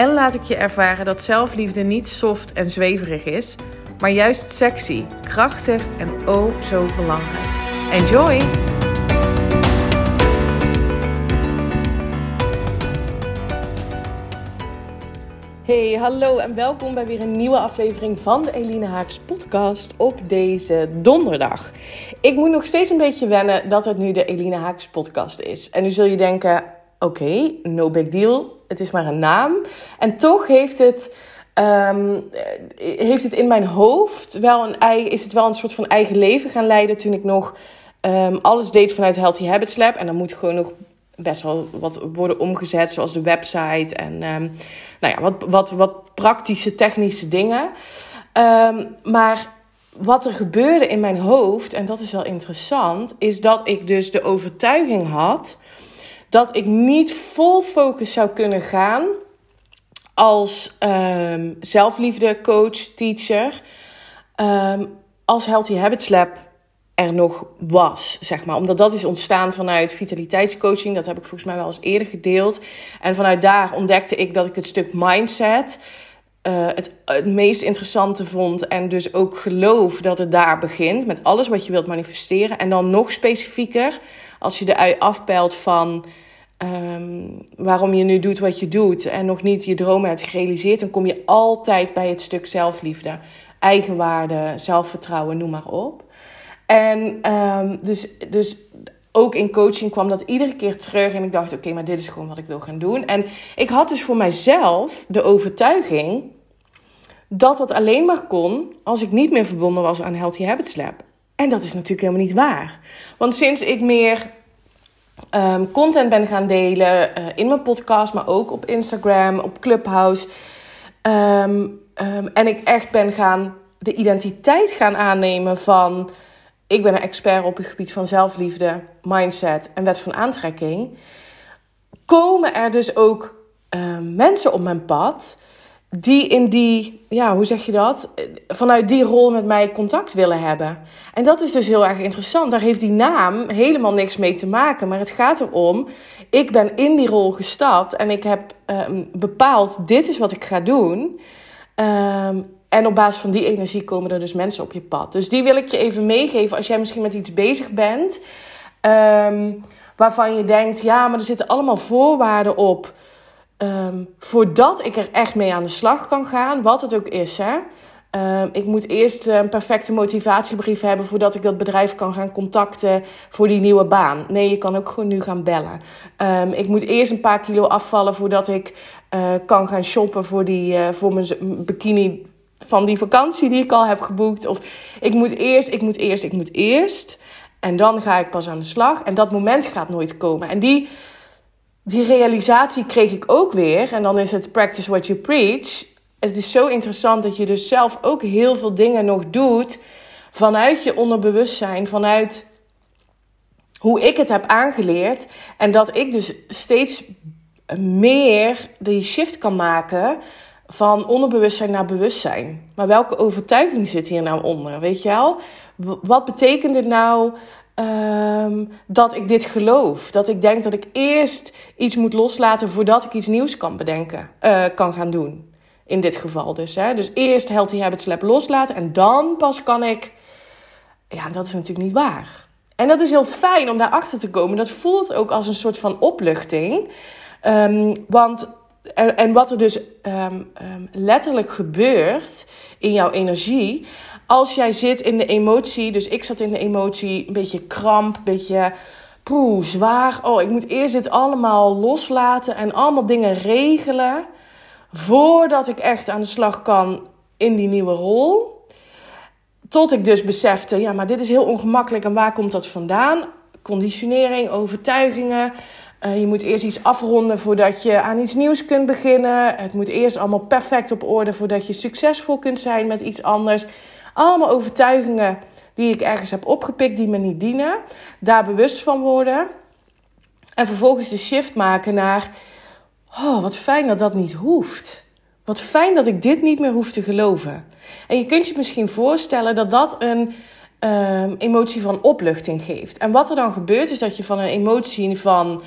en laat ik je ervaren dat zelfliefde niet soft en zweverig is, maar juist sexy, krachtig en oh zo belangrijk. Enjoy! Hey, hallo en welkom bij weer een nieuwe aflevering van de Eline Haaks podcast op deze donderdag. Ik moet nog steeds een beetje wennen dat het nu de Eline Haaks podcast is. En nu zul je denken, oké, no big deal, het is maar een naam. En toch heeft het, um, heeft het in mijn hoofd wel een is het wel een soort van eigen leven gaan leiden toen ik nog um, alles deed vanuit Healthy Habits Lab. En dan moet gewoon nog best wel wat worden omgezet, zoals de website en um, nou ja, wat, wat, wat praktische, technische dingen. Maar wat er gebeurde in mijn hoofd, en dat is wel interessant, is dat ik dus de overtuiging had dat ik niet vol focus zou kunnen gaan als um, zelfliefde coach, teacher, um, als Healthy Habits Lab er nog was, zeg maar. Omdat dat is ontstaan vanuit vitaliteitscoaching. Dat heb ik volgens mij wel eens eerder gedeeld. En vanuit daar ontdekte ik dat ik het stuk mindset uh, het, het meest interessante vond. En dus ook geloof dat het daar begint. Met alles wat je wilt manifesteren. En dan nog specifieker, als je de ui afpelt van... Um, waarom je nu doet wat je doet en nog niet je dromen hebt gerealiseerd, dan kom je altijd bij het stuk zelfliefde, eigenwaarde, zelfvertrouwen, noem maar op. En um, dus, dus ook in coaching kwam dat iedere keer terug. En ik dacht, oké, maar dit is gewoon wat ik wil gaan doen. En ik had dus voor mijzelf de overtuiging dat dat alleen maar kon als ik niet meer verbonden was aan Healthy Habits Lab. En dat is natuurlijk helemaal niet waar. Want sinds ik meer um, content ben gaan delen uh, in mijn podcast, maar ook op Instagram, op Clubhouse. Um, um, en ik echt ben gaan de identiteit gaan aannemen van ik ben een expert op het gebied van zelfliefde, mindset en wet van aantrekking. Komen er dus ook mensen op mijn pad die in die, ja, hoe zeg je dat? Vanuit die rol met mij contact willen hebben. En dat is dus heel erg interessant. Daar heeft die naam helemaal niks mee te maken. Maar het gaat erom, ik ben in die rol gestapt en ik heb um, bepaald, dit is wat ik ga doen. Um, en op basis van die energie komen er dus mensen op je pad. Dus die wil ik je even meegeven als jij misschien met iets bezig bent. Um, waarvan je denkt, ja, maar er zitten allemaal voorwaarden op Um, voordat ik er echt mee aan de slag kan gaan, wat het ook is. Hè? Ik moet eerst een perfecte motivatiebrief hebben voordat ik dat bedrijf kan gaan contacten voor die nieuwe baan. Nee, je kan ook gewoon nu gaan bellen. Ik moet eerst een paar kilo afvallen voordat ik uh, kan gaan shoppen voor, die, uh, voor mijn bikini van die vakantie die ik al heb geboekt. Of ik moet eerst, ik moet eerst, ik moet eerst. En dan ga ik pas aan de slag. En dat moment gaat nooit komen. En die die realisatie kreeg ik ook weer. En dan is het practice what you preach. Het is zo interessant dat je dus zelf ook heel veel dingen nog doet vanuit je onderbewustzijn, vanuit hoe ik het heb aangeleerd. En dat ik dus steeds meer die shift kan maken van onderbewustzijn naar bewustzijn. Maar welke overtuiging zit hier nou onder? Weet je wel? Wat betekent het nou Um, dat ik dit geloof. Dat ik denk dat ik eerst iets moet loslaten voordat ik iets nieuws kan bedenken, uh, kan gaan doen. In dit geval dus. Hè. Dus eerst Healthy Habits Lab loslaten en dan pas kan ik. Ja, dat is natuurlijk niet waar. En dat is heel fijn om daarachter te komen. Dat voelt ook als een soort van opluchting. Um, want, en wat er dus um, letterlijk gebeurt in jouw energie als jij zit in de emotie, dus ik zat in de emotie, een beetje kramp, een beetje poeh, zwaar. Oh, ik moet eerst dit allemaal loslaten en allemaal dingen regelen voordat ik echt aan de slag kan in die nieuwe rol. Tot ik dus besefte, ja, maar dit is heel ongemakkelijk en waar komt dat vandaan? Conditionering, overtuigingen. Je moet eerst iets afronden voordat je aan iets nieuws kunt beginnen. Het moet eerst allemaal perfect op orde voordat je succesvol kunt zijn met iets anders. Allemaal overtuigingen die ik ergens heb opgepikt die me niet dienen. Daar bewust van worden. En vervolgens de shift maken naar: oh, wat fijn dat dat niet hoeft. Wat fijn dat ik dit niet meer hoef te geloven. En je kunt je misschien voorstellen dat dat een um, emotie van opluchting geeft. En wat er dan gebeurt is dat je van een emotie van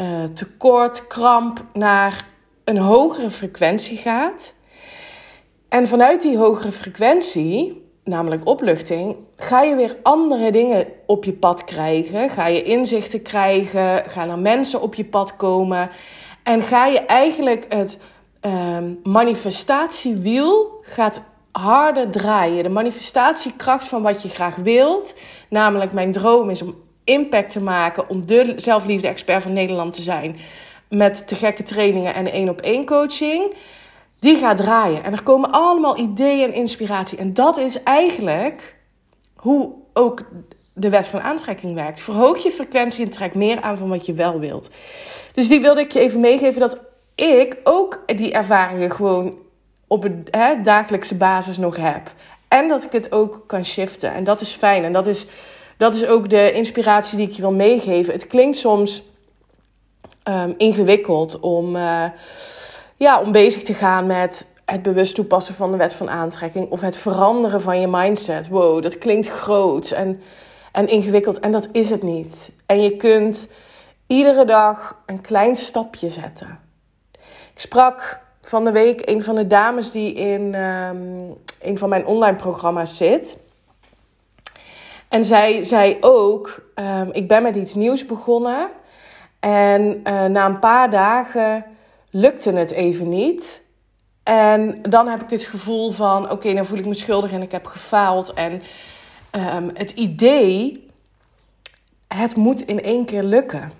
uh, tekort, kramp naar een hogere frequentie gaat. En vanuit die hogere frequentie namelijk opluchting, ga je weer andere dingen op je pad krijgen. Ga je inzichten krijgen, gaan er mensen op je pad komen. En ga je eigenlijk het um, manifestatiewiel gaat harder draaien. De manifestatiekracht van wat je graag wilt. Namelijk mijn droom is om impact te maken, om de zelfliefde-expert van Nederland te zijn. Met te gekke trainingen en één op één coaching die gaat draaien. En er komen allemaal ideeën en inspiratie. En dat is eigenlijk hoe ook de wet van aantrekking werkt. Verhoog je frequentie en trek meer aan van wat je wel wilt. Dus die wilde ik je even meegeven dat ik ook die ervaringen gewoon op een hè, dagelijkse basis nog heb. En dat ik het ook kan shiften. En dat is fijn. En dat is, dat is ook de inspiratie die ik je wil meegeven. Het klinkt soms um, ingewikkeld om. Uh, ja, om bezig te gaan met het bewust toepassen van de wet van aantrekking of het veranderen van je mindset. Wow, dat klinkt groot en, en ingewikkeld en dat is het niet. En je kunt iedere dag een klein stapje zetten. Ik sprak van de week een van de dames die in um, een van mijn online programma's zit. En zij zei ook: um, Ik ben met iets nieuws begonnen. En uh, na een paar dagen lukte het even niet. En dan heb ik het gevoel van: oké, okay, dan voel ik me schuldig en ik heb gefaald. En um, het idee, het moet in één keer lukken.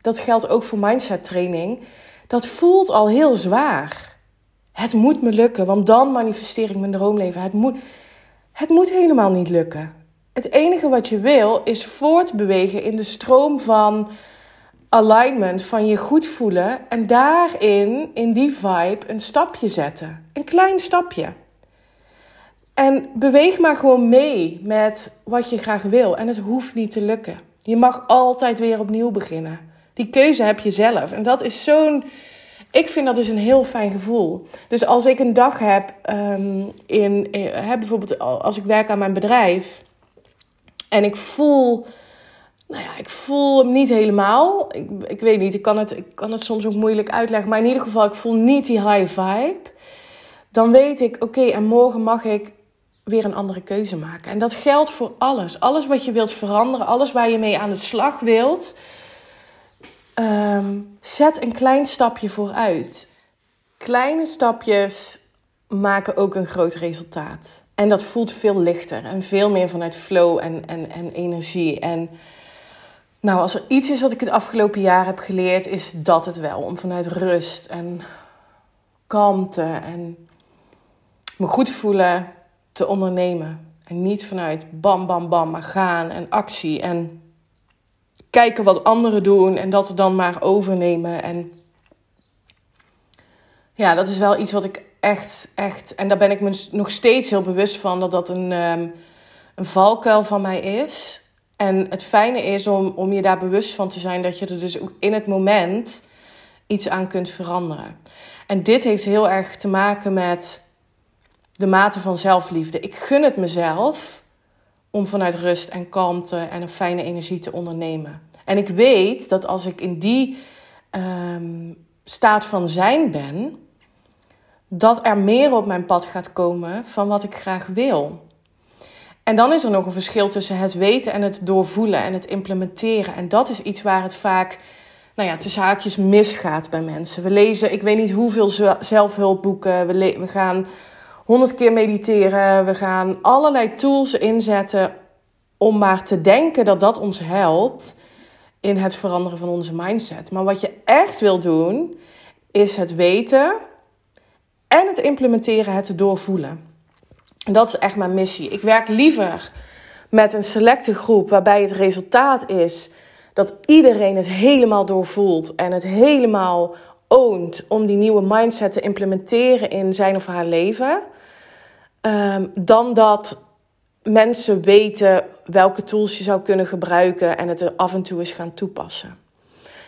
Dat geldt ook voor mindset training. Dat voelt al heel zwaar. Het moet me lukken, want dan manifesteer ik mijn droomleven. Het moet, het moet helemaal niet lukken. Het enige wat je wil is voortbewegen in de stroom van alignment van je goed voelen en daarin, in die vibe, een stapje zetten. Een klein stapje. En beweeg maar gewoon mee met wat je graag wil. En het hoeft niet te lukken. Je mag altijd weer opnieuw beginnen. Die keuze heb je zelf. En dat is zo'n. Ik vind dat dus een heel fijn gevoel. Dus als ik een dag heb, um, in, in, eh, bijvoorbeeld als ik werk aan mijn bedrijf. En ik voel nou ja, ik voel hem niet helemaal. Ik, ik weet niet, ik kan, het, ik kan het soms ook moeilijk uitleggen. Maar in ieder geval, ik voel niet die high vibe. Dan weet ik, oké, en morgen mag ik weer een andere keuze maken. En dat geldt voor alles. Alles wat je wilt veranderen, alles waar je mee aan de slag wilt. Um, zet een klein stapje vooruit. Kleine stapjes maken ook een groot resultaat. En dat voelt veel lichter en veel meer vanuit flow en, en, en energie. En nou, als er iets is wat ik het afgelopen jaar heb geleerd, is dat het wel. Om vanuit rust en kalmte en me goed voelen te ondernemen. En niet vanuit bam, bam, bam, maar gaan en actie en kijken wat anderen doen en dat dan maar overnemen. En ja, dat is wel iets wat ik echt, echt, en daar ben ik me nog steeds heel bewust van, dat dat een, um, een valkuil van mij is. En het fijne is om, om je daar bewust van te zijn dat je er dus ook in het moment iets aan kunt veranderen. En dit heeft heel erg te maken met de mate van zelfliefde. Ik gun het mezelf om vanuit rust en kalmte en een fijne energie te ondernemen. En ik weet dat als ik in die um, staat van zijn ben, dat er meer op mijn pad gaat komen van wat ik graag wil. En dan is er nog een verschil tussen het weten en het doorvoelen en het implementeren. En dat is iets waar het vaak, nou ja, tussen haakjes misgaat bij mensen. We lezen, ik weet niet hoeveel zelfhulpboeken. We, we gaan honderd keer mediteren. We gaan allerlei tools inzetten om maar te denken dat dat ons helpt in het veranderen van onze mindset. Maar wat je echt wil doen, is het weten en het implementeren, het doorvoelen. En dat is echt mijn missie. Ik werk liever met een selecte groep waarbij het resultaat is dat iedereen het helemaal doorvoelt en het helemaal oont om die nieuwe mindset te implementeren in zijn of haar leven, ehm, dan dat mensen weten welke tools je zou kunnen gebruiken en het er af en toe eens gaan toepassen.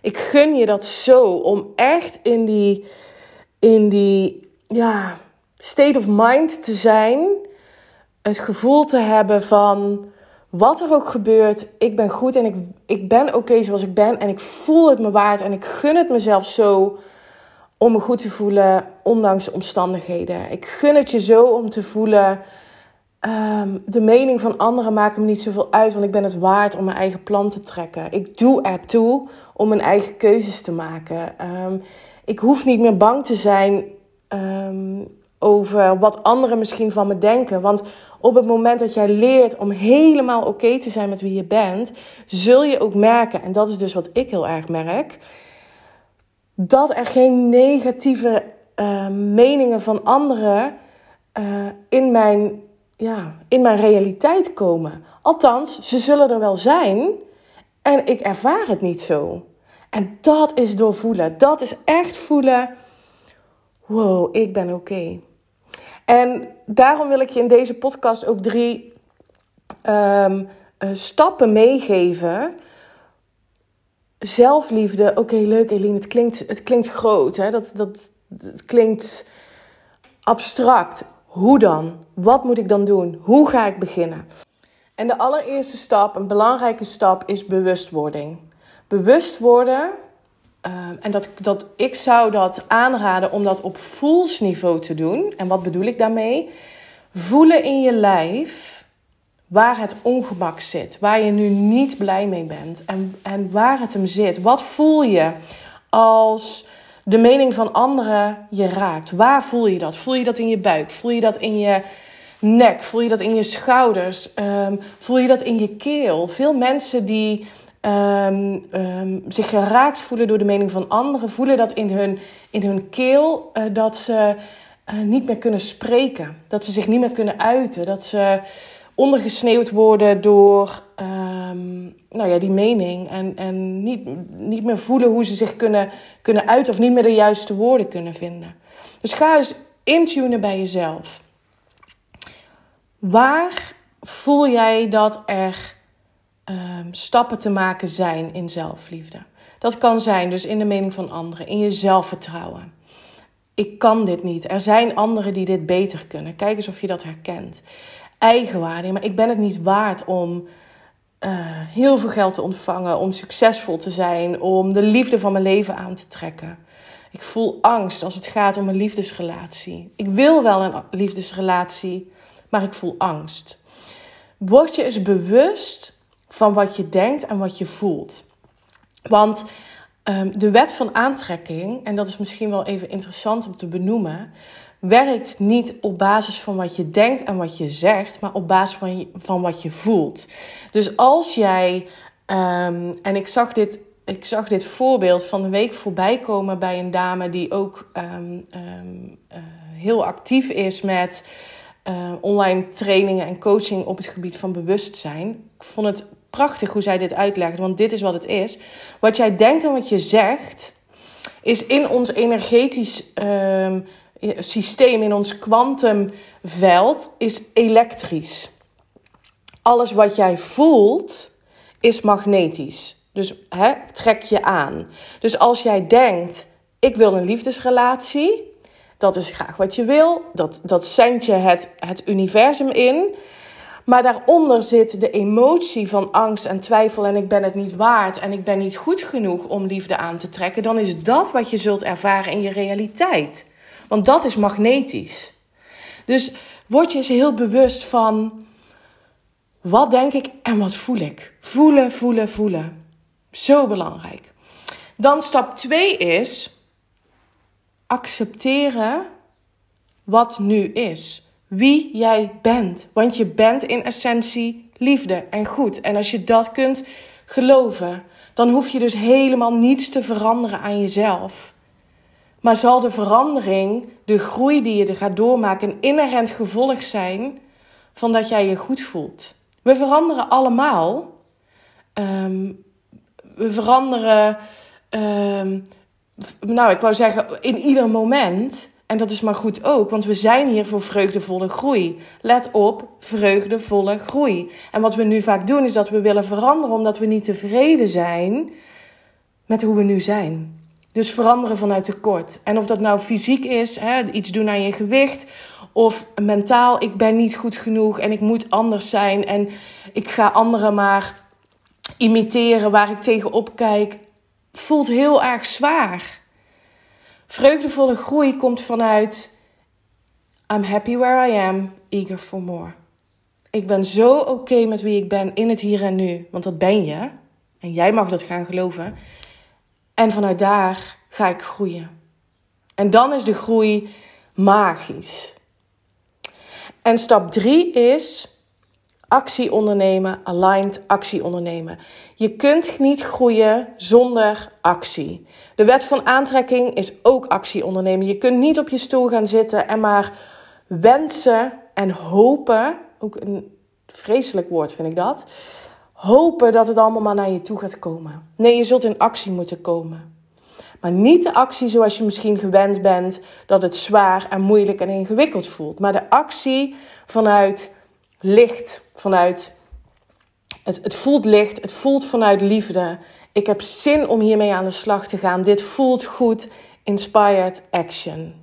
Ik gun je dat zo om echt in die, in die ja, state of mind te zijn. Het gevoel te hebben van wat er ook gebeurt, ik ben goed en ik, ik ben oké zoals ik ben. En ik voel het me waard en ik gun het mezelf zo om me goed te voelen, ondanks de omstandigheden. Ik gun het je zo om te voelen. Ehm, de mening van anderen maakt me niet zoveel uit, want ik ben het waard om mijn eigen plan te trekken. Ik doe ertoe om mijn eigen keuzes te maken. Ehm, ik hoef niet meer bang te zijn ehm, over wat anderen misschien van me denken. Want op het moment dat jij leert om helemaal oké te zijn met wie je bent, zul je ook merken, en dat is dus wat ik heel erg merk, dat er geen negatieve uh, meningen van anderen uh, in, mijn, ja, in mijn realiteit komen. Althans, ze zullen er wel zijn en ik ervaar het niet zo. En dat is doorvoelen. Dat is echt voelen. Wow, ik ben oké. En daarom wil ik je in deze podcast ook drie um, uh, stappen meegeven. Zelfliefde, oké, leuk Eline, het klinkt, het klinkt groot, hè? Dat, dat, het klinkt abstract. Hoe dan? Wat moet ik dan doen? Hoe ga ik beginnen? En de allereerste stap, een belangrijke stap, is bewustwording. Bewust worden Ehm, en dat, dat, ik zou dat aanraden om dat op voelsniveau te doen. En wat bedoel ik daarmee? Voelen in je lijf waar het ongemak zit. Waar je nu niet blij mee bent. En, en waar het hem zit. Wat voel je als de mening van anderen je raakt? Waar voel je dat? Voel je dat in je buik? Voel je dat in je nek? Voel je dat in je schouders? Um, voel je dat in je keel? Veel mensen die um, um, zich geraakt voelen door de mening van anderen, voelen dat in hun, in hun keel, uh, dat ze uh, niet meer kunnen spreken, dat ze zich niet meer kunnen uiten, dat ze ondergesneeuwd worden door um, nou ja, die mening en, en niet, niet meer voelen hoe ze zich kunnen, kunnen uiten of niet meer de juiste woorden kunnen vinden. Dus ga eens intunen bij jezelf. Waar voel jij dat er um, stappen te maken zijn in zelfliefde. Dat kan zijn dus in de mening van anderen, in je zelfvertrouwen. Ik kan dit niet. Er zijn anderen die dit beter kunnen. Kijk eens of je dat herkent. Eigenwaarde, maar ik ben het niet waard om uh, heel veel geld te ontvangen, om succesvol te zijn, om de liefde van mijn leven aan te trekken. Ik voel angst als het gaat om een liefdesrelatie. Ik wil wel een liefdesrelatie, maar ik voel angst. Word je eens bewust van wat je denkt en wat je voelt. Want um, de wet van aantrekking, en dat is misschien wel even interessant om te benoemen, werkt niet op basis van wat je denkt en wat je zegt, maar op basis van, van wat je voelt. Dus als jij, um, en ik zag dit ik zag dit voorbeeld van de week voorbij komen bij een dame die ook um, uh, heel actief is met uh, online trainingen en coaching op het gebied van bewustzijn. Ik vond het prachtig hoe zij dit uitlegt, want dit is wat het is. Wat jij denkt en wat je zegt, is in ons energetisch uh, systeem, in ons kwantumveld, is elektrisch. Alles wat jij voelt, is magnetisch. Dus hè, trek je aan. Dus als jij denkt, ik wil een liefdesrelatie, dat is graag wat je wil, dat, dat zend je het, het universum in. Maar daaronder zit de emotie van angst en twijfel en ik ben het niet waard en ik ben niet goed genoeg om liefde aan te trekken. Dan is dat wat je zult ervaren in je realiteit. Want dat is magnetisch. Dus word je eens heel bewust van wat denk ik en wat voel ik. Voelen, voelen, voelen. Zo belangrijk. Dan stap 2 is accepteren wat nu is wie jij bent. Want je bent in essentie liefde en goed. En als je dat kunt geloven, dan hoef je dus helemaal niets te veranderen aan jezelf. Maar zal de verandering, de groei die je er gaat doormaken, een inherent gevolg zijn van dat jij je goed voelt. We veranderen allemaal. Um, we veranderen, ehm, nou, ik wou zeggen, in ieder moment. En dat is maar goed ook, want we zijn hier voor vreugdevolle groei. Let op, vreugdevolle groei. En wat we nu vaak doen, is dat we willen veranderen omdat we niet tevreden zijn met hoe we nu zijn. Dus veranderen vanuit tekort. En of dat nou fysiek is, hè, iets doen aan je gewicht, of mentaal, ik ben niet goed genoeg en ik moet anders zijn en ik ga anderen maar imiteren waar ik tegenop kijk, voelt heel erg zwaar. Vreugdevolle groei komt vanuit I'm happy where I am, eager for more. Ik ben zo oké met wie ik ben in het hier en nu, want dat ben je. En jij mag dat gaan geloven. En vanuit daar ga ik groeien. En dan is de groei magisch. En stap drie is actie ondernemen, aligned actie ondernemen. Je kunt niet groeien zonder actie. De wet van aantrekking is ook actie ondernemen. Je kunt niet op je stoel gaan zitten en maar wensen en hopen. Ook een vreselijk woord vind ik dat. Hopen dat het allemaal maar naar je toe gaat komen. Nee, je zult in actie moeten komen. Maar niet de actie zoals je misschien gewend bent, dat het zwaar en moeilijk en ingewikkeld voelt. Maar de actie vanuit licht, vanuit het, het voelt licht, het voelt vanuit liefde. Ik heb zin om hiermee aan de slag te gaan. Dit voelt goed. Inspired action.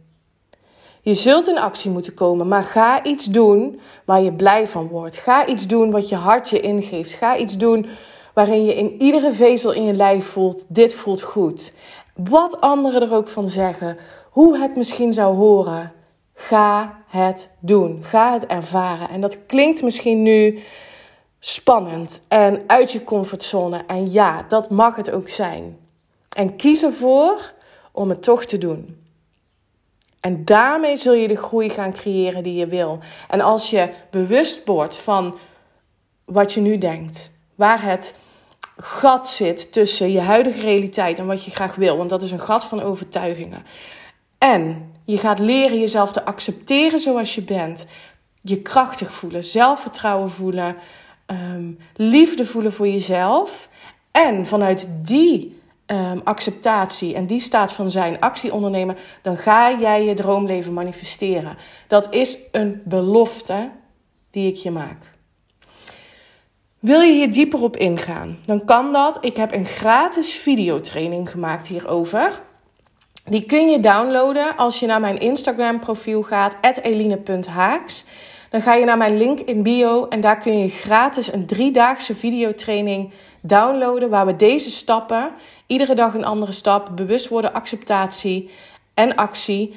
Je zult in actie moeten komen, maar ga iets doen waar je blij van wordt. Ga iets doen wat je hart je ingeeft. Ga iets doen waarin je in iedere vezel in je lijf voelt: dit voelt goed. Wat anderen er ook van zeggen, hoe het misschien zou horen. Ga het doen. Ga het ervaren. En dat klinkt misschien nu spannend en uit je comfortzone. En ja, dat mag het ook zijn. En kies ervoor om het toch te doen. En daarmee zul je de groei gaan creëren die je wil. En als je bewust wordt van wat je nu denkt, waar het gat zit tussen je huidige realiteit en wat je graag wil, want dat is een gat van overtuigingen. En je gaat leren jezelf te accepteren zoals je bent, je krachtig voelen, zelfvertrouwen voelen, um, liefde voelen voor jezelf. En vanuit die um, acceptatie en die staat van zijn actie ondernemen, dan ga jij je droomleven manifesteren. Dat is een belofte die ik je maak. Wil je hier dieper op ingaan? Dan kan dat. Ik heb een gratis videotraining gemaakt hierover. Die kun je downloaden als je naar mijn Instagram profiel gaat, eline.haaks. Dan ga je naar mijn link in bio en daar kun je gratis een driedaagse videotraining downloaden waar we deze stappen, iedere dag een andere stap, bewust worden, acceptatie en actie,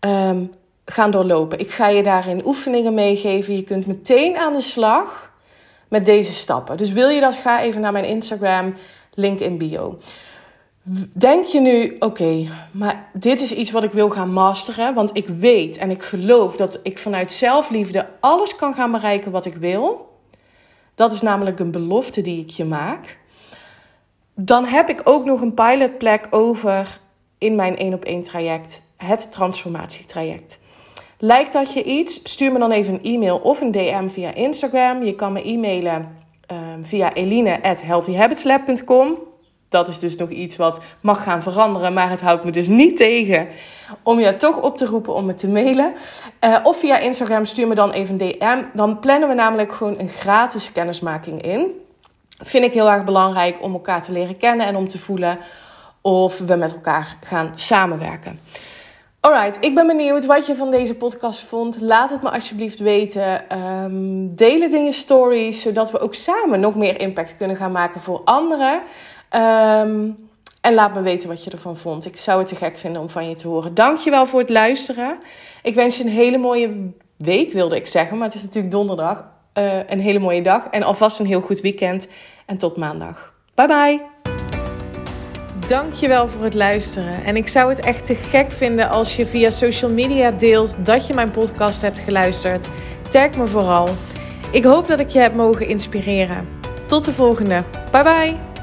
um, gaan doorlopen. Ik ga je daarin oefeningen meegeven. Je kunt meteen aan de slag met deze stappen. Dus wil je dat, ga even naar mijn Instagram, link in bio. Denk je nu, oké, maar dit is iets wat ik wil gaan masteren, want ik weet en ik geloof dat ik vanuit zelfliefde alles kan gaan bereiken wat ik wil. Dat is namelijk een belofte die ik je maak. Dan heb ik ook nog een pilotplek over in mijn 1 op 1 traject, het transformatietraject. Lijkt dat je iets? Stuur me dan even een e-mail of een DM via Instagram. Je kan me e-mailen um, via eline@healthyhabitslab.com dat is dus nog iets wat mag gaan veranderen. Maar het houdt me dus niet tegen om je toch op te roepen om me te mailen. Uh, of via Instagram stuur me dan even een DM. Dan plannen we namelijk gewoon een gratis kennismaking in. Vind ik heel erg belangrijk om elkaar te leren kennen en om te voelen of we met elkaar gaan samenwerken. Alright, ik ben benieuwd wat je van deze podcast vond. Laat het me alsjeblieft weten. Um, deel het in je stories, zodat we ook samen nog meer impact kunnen gaan maken voor anderen. Ehm, en laat me weten wat je ervan vond. Ik zou het te gek vinden om van je te horen. Dankjewel voor het luisteren. Ik wens je een hele mooie week, wilde ik zeggen. Maar het is natuurlijk donderdag. Uh, een hele mooie dag. En alvast een heel goed weekend. En tot maandag. Bye bye. Dankjewel voor het luisteren. En ik zou het echt te gek vinden als je via social media deelt dat je mijn podcast hebt geluisterd. Tag me vooral. Ik hoop dat ik je heb mogen inspireren. Tot de volgende. Bye bye.